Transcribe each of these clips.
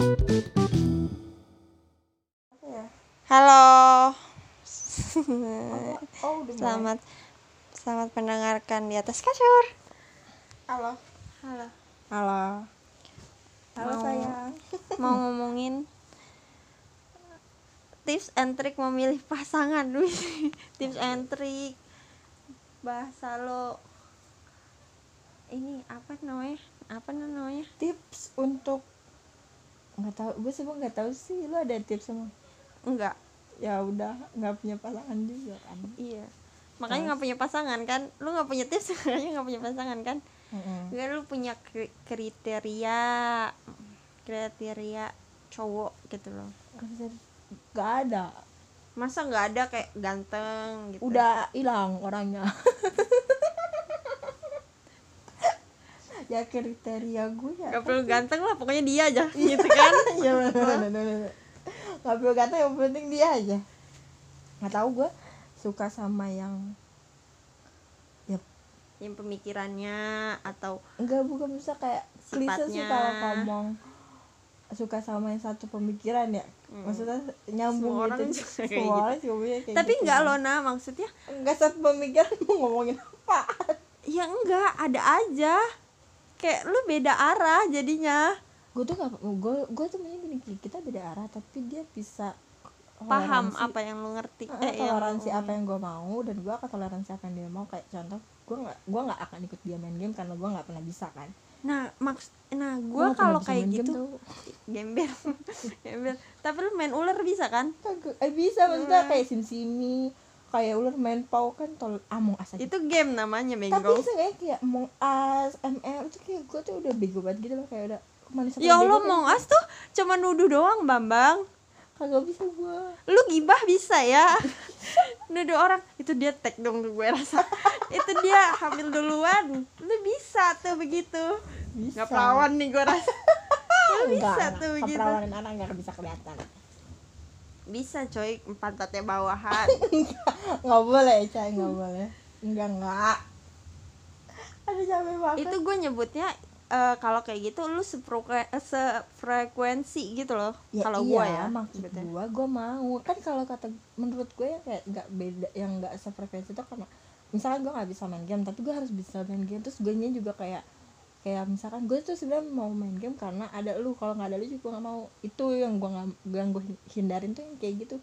Halo. Oh, mulai. Selamat selamat mendengarkan di atas kasur. Halo. Halo. Halo. Halo Mau- sayang. Mau ngomongin tips and trick memilih pasangan. Tips and trick. Bahasa lo ini apa namanya? Apa namanya? Tips untuk nggak tahu gue sih nggak tahu sih lu ada tips sama Enggak. ya udah nggak punya pasangan juga kan Iya. Makanya nggak punya pasangan kan? Lu nggak punya tips, makanya nggak punya pasangan kan? Enggak lu punya kri- kriteria kriteria cowok gitu loh. nggak ada Masa nggak ada kayak ganteng gitu? udah hilang orangnya ya kriteria gue ya Gak perlu ganteng lah, pokoknya dia aja gitu kan? Iya bener bener bener. nggak perlu kata yang penting dia aja. Nggak tahu gue suka sama yang ya. Yang pemikirannya atau enggak bukan bisa kayak klise sih kalau ngomong suka sama yang satu pemikiran ya. Maksudnya nyambung Semua orang gitu juga semua gitu. orang juga punya kayak tapi gitu. enggak loh nah maksudnya enggak satu pemikiran mau ngomongin apa ya enggak ada aja kayak lu beda arah jadinya. Gue tuh gak gue gue tuh maunya gini Ki, kita beda arah tapi dia bisa paham toleransi- apa yang lu ngerti. Eh, eh, yang toleransi lu- apa yang gue mau dan gue akan toleransi apa yang dia mau. Kayak contoh gue nggak gue nggak akan ikut dia main game karena gue nggak pernah bisa kan? Nah maks nah Gua gue kalau kayak gitu gembel gembel. Tapi lu main ular bisa kan? Eh bisa maksudnya kayak simsimi kayak ular main pau kan tol among us aja. Itu game namanya tapi bengong seenggaknya kayak among us ml itu kayak gue tuh udah bego banget gitu loh kayak udah manis ya Allah mau as tuh cuma nuduh doang bambang. Kagak bisa gue lu gibah bisa ya. Nuduh orang itu dia tag dong gue rasa. Itu dia hamil duluan. Lu bisa tuh begitu. Bisa. Nggak perawan nih gue rasa. Lu bisa enggak. tuh begitu. Keperawanan anak nggak bisa kelihatan bisa coy. Pantatnya bawahan. Nggak boleh cai. Nggak boleh. Enggak enggak. Ada capek banget. Itu gue nyebutnya eh, kalau kayak gitu lu seprokue- eh, sefrekuensi gitu loh ya kalau iya, gue ya maksud gue gue mau. Kan kalau kata menurut gue ya kayak nggak beda yang nggak sefrekuensi itu karena misalkan gue nggak bisa main game tapi gue harus bisa main game terus gue juga kayak kayak misalkan gue tuh sebenarnya mau main game karena ada lu kalau nggak ada lu juga nggak mau. Itu yang gue nggak gue hindarin tuh yang kayak gitu.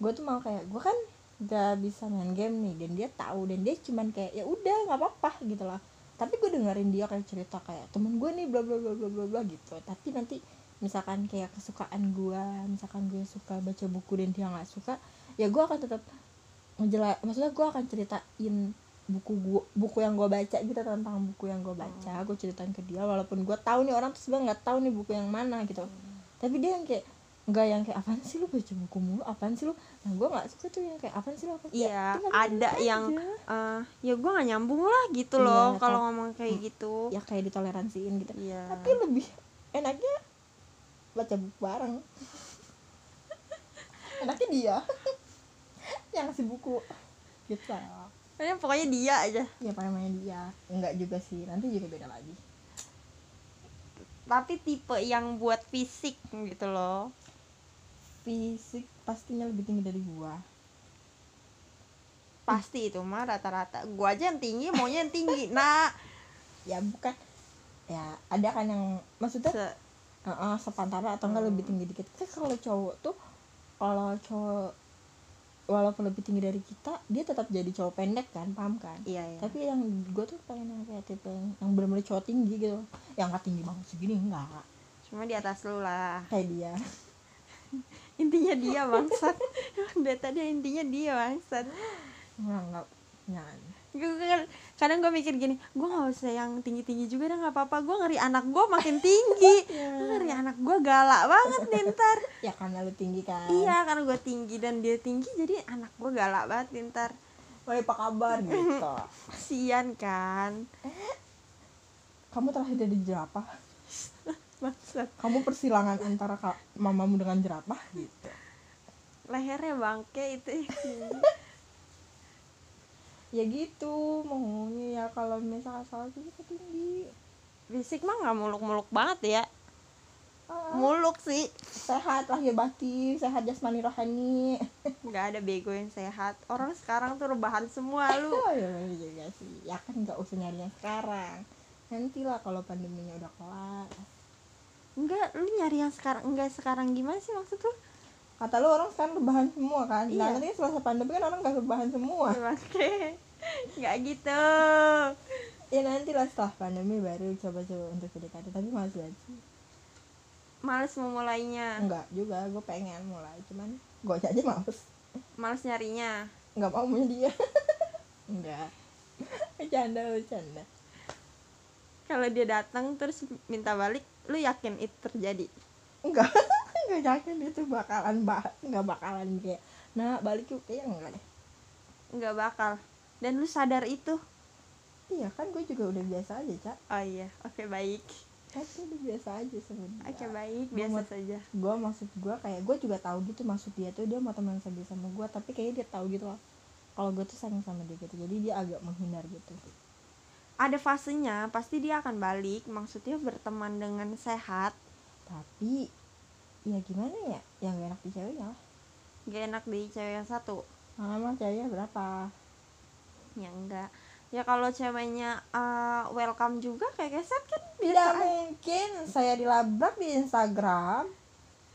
Gue tuh mau kayak gue kan nggak bisa main game nih dan dia tahu dan dia cuman kayak ya udah nggak apa-apa gitu lah. Tapi gue dengerin dia kayak cerita kayak temen gue nih bla bla bla bla bla bla gitu. Tapi nanti misalkan kayak kesukaan gue misalkan gue suka baca buku dan dia nggak suka ya gue akan tetap ngejelas maksudnya gue akan ceritain buku gua, buku yang gue baca gitu tentang buku yang gue baca gue ceritain ke dia walaupun gue tahu nih orang tuh sebenarnya nggak tahu nih buku yang mana gitu. Tapi dia yang kayak nggak yang kayak apaan sih lu baca buku mulu? Apaan sih lu? Nah gue nggak suka tuh yang kayak apaan sih lu? Apaan sih? Iya tinggal ada dengerin yang aja. eh, ya gue nggak nyambung lah gitu Iya, loh kalau ngomong kayak gitu. Ya kayak ditoleransiin gitu. Iya. Tapi lebih enaknya baca buku bareng. Enaknya dia yang ngasih buku. Gitu Pokoknya- pokoknya dia aja. Ya namanya dia. Enggak juga sih nanti juga beda lagi. Tapi tipe yang buat fisik gitu loh. Fisik pastinya lebih tinggi dari gua. Pasti itu mah rata-rata. Gua aja yang tinggi maunya yang tinggi nah ya bukan. Ya ada kan yang maksudnya se- uh, uh, sepantara atau enggak lebih tinggi dikit. Kan kalau cowok tuh kalau cowok walaupun lebih tinggi dari kita dia tetap jadi cowok pendek kan paham kan? Iya iya. Tapi yang gue tuh pengen yang kayak tipe yang, yang bener-bener cowok tinggi gitu. Yang gak tinggi banget segini enggak cuma di atas lu lah. Kayak dia. Intinya dia bangsat. Dari tadi intinya dia bangsat. Enggak Gua- gua kan- kadang gue mikir gini gue nggak usah yang tinggi tinggi juga dah nggak apa-apa. Gue ngeri anak gue makin tinggi. Gue galak banget nih ntar. Ya karena lu tinggi kan. Iya karena gue tinggi dan dia tinggi jadi anak gue galak banget nih ntar. Woi apa kabar? Gitu. Kasian kan. Kamu terakhir dari jerapah? Bangsat kamu persilangan antara mamamu dengan jerapah? Gitu. Lehernya bangke itu. Ya gitu maunya ya kalau misalkan salah tinggi. Fisik mah nggak muluk-muluk banget ya muluk sih. Sehat lahir batin sehat jasmani rohani. Nggak ada bego yang sehat. Orang sekarang tuh rebahan semua lu. Oh iya bener juga sih. Ya kan nggak usah nyari yang sekarang. Nantilah kalau pandeminya udah kelar. Enggak lu nyari yang sekarang enggak sekarang gimana sih maksud lu? Kata lu orang sekarang rebahan semua kan? Iya. nah nanti selesai pandemi kan orang nggak rebahan semua. Oke, nggak gitu. ya nanti lah setelah pandemi baru coba-coba untuk PDKT tapi males banget sih Males memulainya, enggak juga gue pengen mulai cuman gue aja males males nyarinya. nggak mau punya dia enggak bercanda bercanda Kalau dia datang terus minta balik, lu yakin itu terjadi? enggak enggak yakin itu bakalan bah enggak bakalan kayak nah balik yuk kayaknya enggak deh Nggak bakal. Dan lu sadar itu? iya kan gue juga udah biasa aja cak Oh iya, oke baik. Udah biasa aja sama dia Oke baik, Gua biasa mau- saja. gue maksud gue kayak gue juga tahu gitu maksud dia tuh dia mau teman sama sama gue tapi kayaknya dia tahu gitu loh kalau gue tuh sayang sama dia gitu jadi dia agak menghindar gitu Ada fasenya, pasti dia akan balik. Maksudnya berteman dengan sehat. tapi ya gimana ya yang gak enak di ceweknya lah Gak enak di cewek yang satu. lama ceweknya berapa Ya enggak. Ya kalau ceweknya uh, welcome juga kayak keset kan biasa tidak mungkin saya dilabrak di Instagram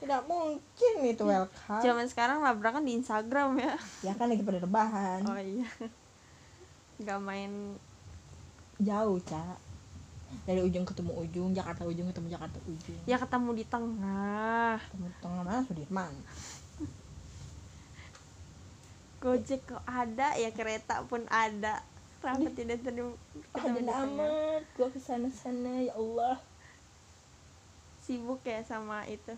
tidak mungkin itu welcome Zaman sekarang labrakan di Instagram ya. ya kan lagi pada rebahan Oh iya. Gak main jauh cak dari ujung ketemu ujung Jakarta ujung ketemu Jakarta ujung ya ketemu di tengah. ketemu tengah mana Sudirman Gojek kok ada ya kereta pun ada. Kenapa tidak terima ketemu ada amat gua ke sana sana ya Allah. Sibuk ya sama itu.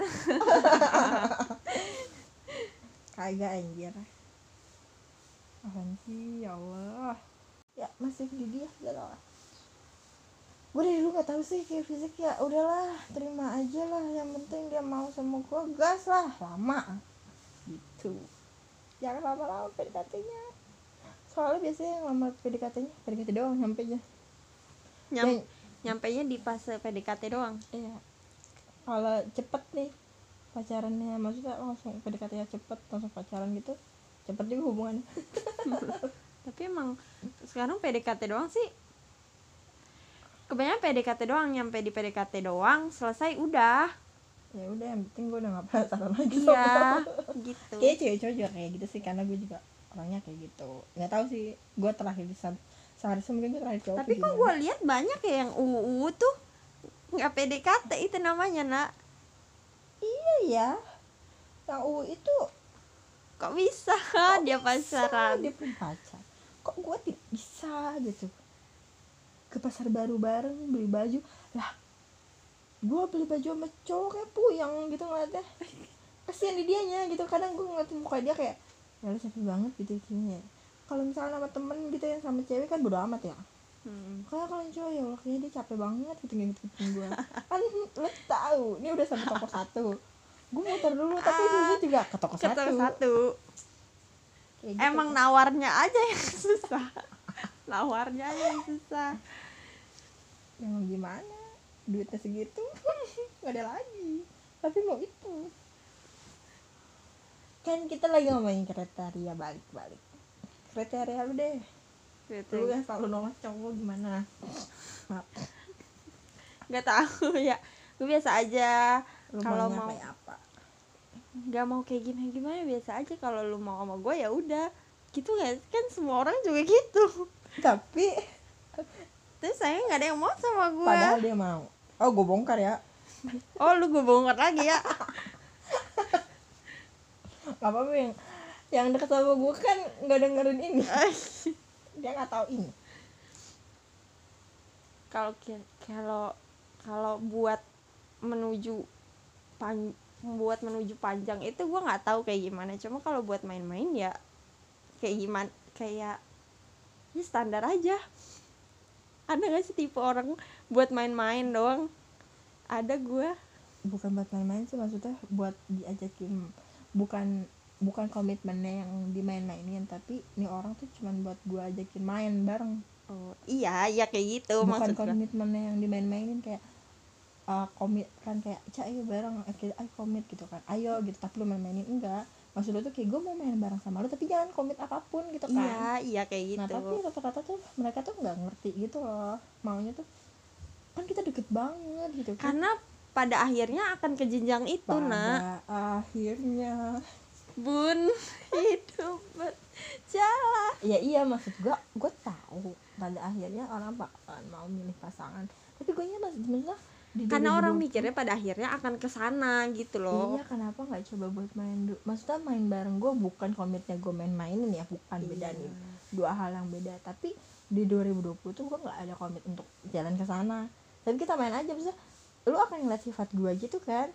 kagak anjir. Sih? Ya Allah. Ya masih dia udah lah. Gue dari dulu gak tahu sih kayak fisik ya udahlah terima aja lah. Yang penting dia mau sama gue gas lah. Lama. Gitu. Jangan lama-lama PDKT-nya soalnya biasanya yang lama PDKT-nya PDKT doang nyampe nya Nyam, Dan- nyampainya di fase PDKT doang. iya kalau cepet nih pacarannya maksudnya langsung PDKT nya cepet langsung pacaran gitu cepet juga hubungannya Tapi emang sekarang PDKT doang sih. Kebanyakan PDKT doang, nyampe di PDKT doang, selesai udah. ya udah yang penting gue udah gak penasaran lagi Iya, gitu. kayak cewek-cewek juga kayak gitu sih karena gue juga orangnya kayak gitu. Nggak tahu sih gue terakhir seharusnya mungkin gue terakhir cowok Tapi kok gue lihat banyak ya yang UU tuh? Nggak PDKT itu namanya nak. iya ya. Yang UU itu Kok bisa? Dia pacaran? dia punya pacar. Kok gue tidak bisa gitu? Ke pasar baru bareng beli baju. Lah gue beli baju sama cowok kayak puyeng gitu ngeliatnya. Kasihan di dianya gitu. Kadang gue ngeliatin muka dia kayak ya lu capek banget gitu kayaknya kalau misalnya sama temen gitu yang sama cewek kan bodo amat ya Hmm. kayak kalau yang cowok ya Allah kayaknya dia capek banget gitu gitu gitu gue kan lo tahu ini udah sampai toko satu gue muter dulu tapi dulu juga ke toko Ke satu, toko satu. Kayak gitu. Emang nawarnya aja yang susah. nawarnya aja yang susah. ya mau gimana duitnya segitu nggak ada lagi tapi mau itu kan kita lagi ngomongin kriteria balik-balik kriteria lu deh Gitu. lu yang selalu nolak cowok gimana Maaf, Gak tahu ya. Gue biasa aja. lu Kalau mau- kayak apa Gak mau kayak gimana gimana biasa aja. Kalau lu mau sama gue ya udah. Gitu gak? Kan semua orang juga gitu. tapi Terus saya nggak ada yang mau sama gue. padahal dia mau oh gue bongkar ya Oh lu gue bongkar lagi ya. nggak apa-apa yang yang deket sama gue kan nggak dengerin ini. Dia nggak tahu ini. Kalau kalau kalau buat menuju pan buat menuju panjang itu gue nggak tahu kayak gimana. Cuma kalau buat main-main ya kayak gimana kayak ya standar aja. Ada gak sih tipe orang buat main-main doang? Ada gue bukan buat main-main sih maksudnya buat diajakin bukan bukan komitmennya yang dimain-mainin tapi ini orang tuh cuman buat gua ajakin main bareng. Oh iya iya kayak gitu bukan gue komitmennya yang dimain-mainin kayak uh, komit kan kayak cak ayo bareng ayo komit gitu kan. Ayo gitu. Tapi lu main-mainin enggak. Maksud lu tuh kayak gue mau main bareng sama lu tapi jangan komit apa pun gitu kan. Iya iya kayak gitu. nah tapi rata-rata tuh mereka tuh nggak ngerti gitu loh. Maunya tuh kan kita deket banget gitu kan. Karena pada akhirnya akan ke jenjang itu pada nak. akhirnya. Bun hidup jalan. Ya iya maksud gue gue tahu pada akhirnya orang bakalan mau milih pasangan. Tapi gue nya sebenarnya di karena orang 2020 mikirnya pada akhirnya akan ke sana gitu loh. Iya kenapa nggak coba buat main Maksudnya main bareng gue bukan komitnya gue main-mainin ya Bukan beda Iya. nih. Dua hal yang beda. Tapi di 2020 tuh gue nggak ada komit untuk jalan ke sana. Tapi kita main aja Bisa lu akan ngeliat sifat gue gitu kan?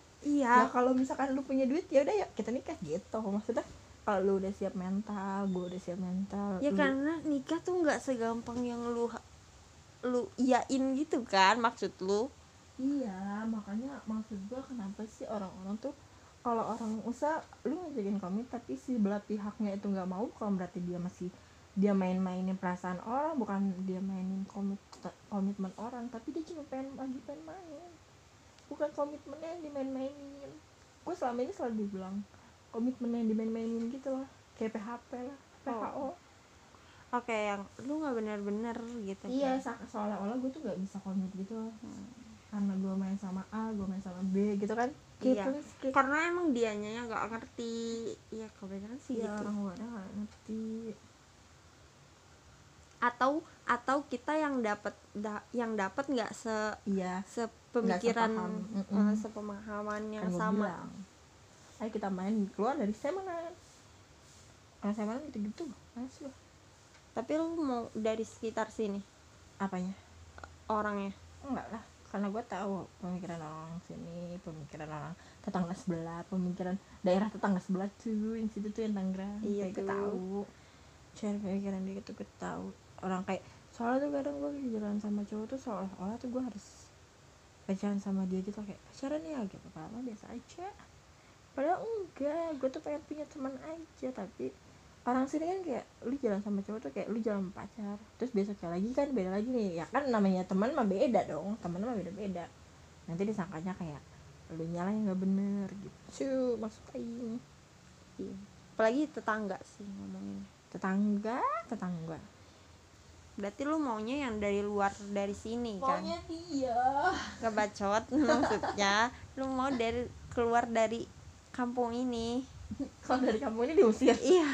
Ya iya kalau misalkan lu punya duit ya udah yuk kita nikah gitu. Maksudnya kalau lu udah siap mental gue udah siap mental ya lu- karena nikah tuh nggak segampang yang lu lu iyain gitu kan maksud lu? Iya, makanya maksud gua kenapa sih orang-orang tuh kalau orang usaha lu ngajakin komit tapi si belah pihaknya itu nggak mau bukan berarti dia masih dia main-mainin perasaan orang bukan dia mainin komit komitmen orang tapi dia cuma pengen lagi pengen main bukan komitmennya yang dimain-mainin. Gue selama ini selalu dibilang komitmen yang dimain-mainin gitu lah. Kayak PHP lah PHO oke yang lu nggak benar-benar gitu iya kan. se- seolah-olah gue tuh gak bisa komit gitu loh. Karena gue main sama A gue main sama B gitu kan? Iya. Kayak kayak karena emang dianya yang nggak ngerti. Ya kebanyakan sih Iya, gitu. orang nggak ngerti. Atau atau kita yang dapat da- yang dapat nggak se iya sepemikiran sepaham. yang kan sama. bilang. ayo kita main keluar dari Semanan kalau Semanan gitu gitu mas lu tapi lu mau dari sekitar sini? Apanya? Orangnya? Enggak lah karena gue tahu pemikiran orang sini pemikiran orang tetangga sebelah pemikiran daerah tetangga sebelah tuh yang situ tuh yang Tangerang. Iya gue tahu. Cara pemikiran dia gitu gue tahu orang kayak soalnya tuh kadang gue jalan sama cowok tuh seolah-olah tuh gue harus pacaran sama dia gitu kayak pacaran ya gitu padahal biasa aja. Padahal enggak gue tuh pengen punya teman aja tapi orang sini kan kayak lu jalan sama cowok tuh kayak lu jalan sama pacar terus besoknya lagi kan beda lagi nih. Ya kan namanya teman mah beda dong teman mah beda beda nanti disangkanya kayak lu nyala yang nggak bener gitu. Maksud aing apalagi tetangga sih ngomongin. Tetangga? Tetangga berarti lu maunya yang dari luar dari sini kan? Dia. Ngebacot maksudnya. Lu mau dari keluar dari kampung ini. Kalau dari kamu ini diusir. Iya.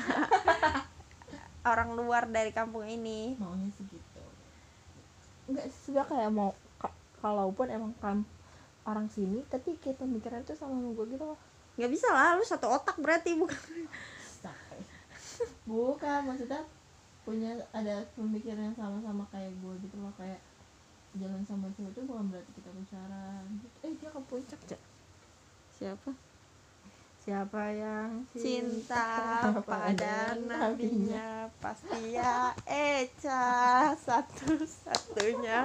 Orang luar dari kampung ini. Maunya segitu. Enggak sih sebenarnya kayak mau ka- kalaupun emang kam orang sini tapi kayak pemikiran tuh sama gue gitu loh. Nggak bisa lah lu satu otak berarti bukan? Bukan maksudnya punya ada pemikiran yang sama-sama kayak gue gitu loh kayak jalan sama cowok tuh bukan berarti kita pacaran. Gitu. eh dia ke puncak Cak. siapa? Siapa yang cinta pada nabinya? pasti ya Eca. Satu satunya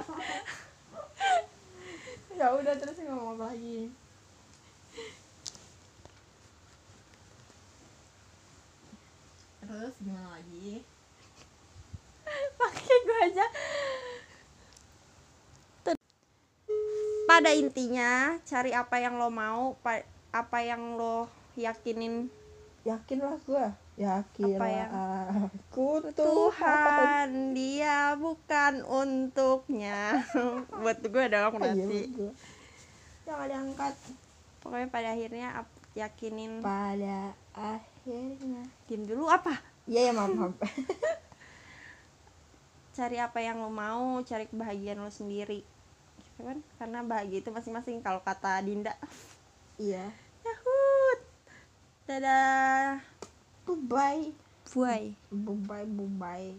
ya udah terus ngomong lagi. Terus gimana lagi gue aja. Pada intinya cari apa yang lo mau pa- apa yang lo yakinin. Yakin lah gue yakin Apa yang- aku Tuhan Tuhan dia bukan untuknya. Buat gue Iya, nanti gua. jangan diangkat pokoknya pada akhirnya yakinin. Pada akhirnya. Diem dulu apa? Iya ya maaf cari apa yang lo mau cari kebahagiaan lo sendiri. Gitu kan? Karena bahagia itu masing-masing kalau kata Dinda. Iya. Yahut! Dadah! Bye buai. Bye bye bye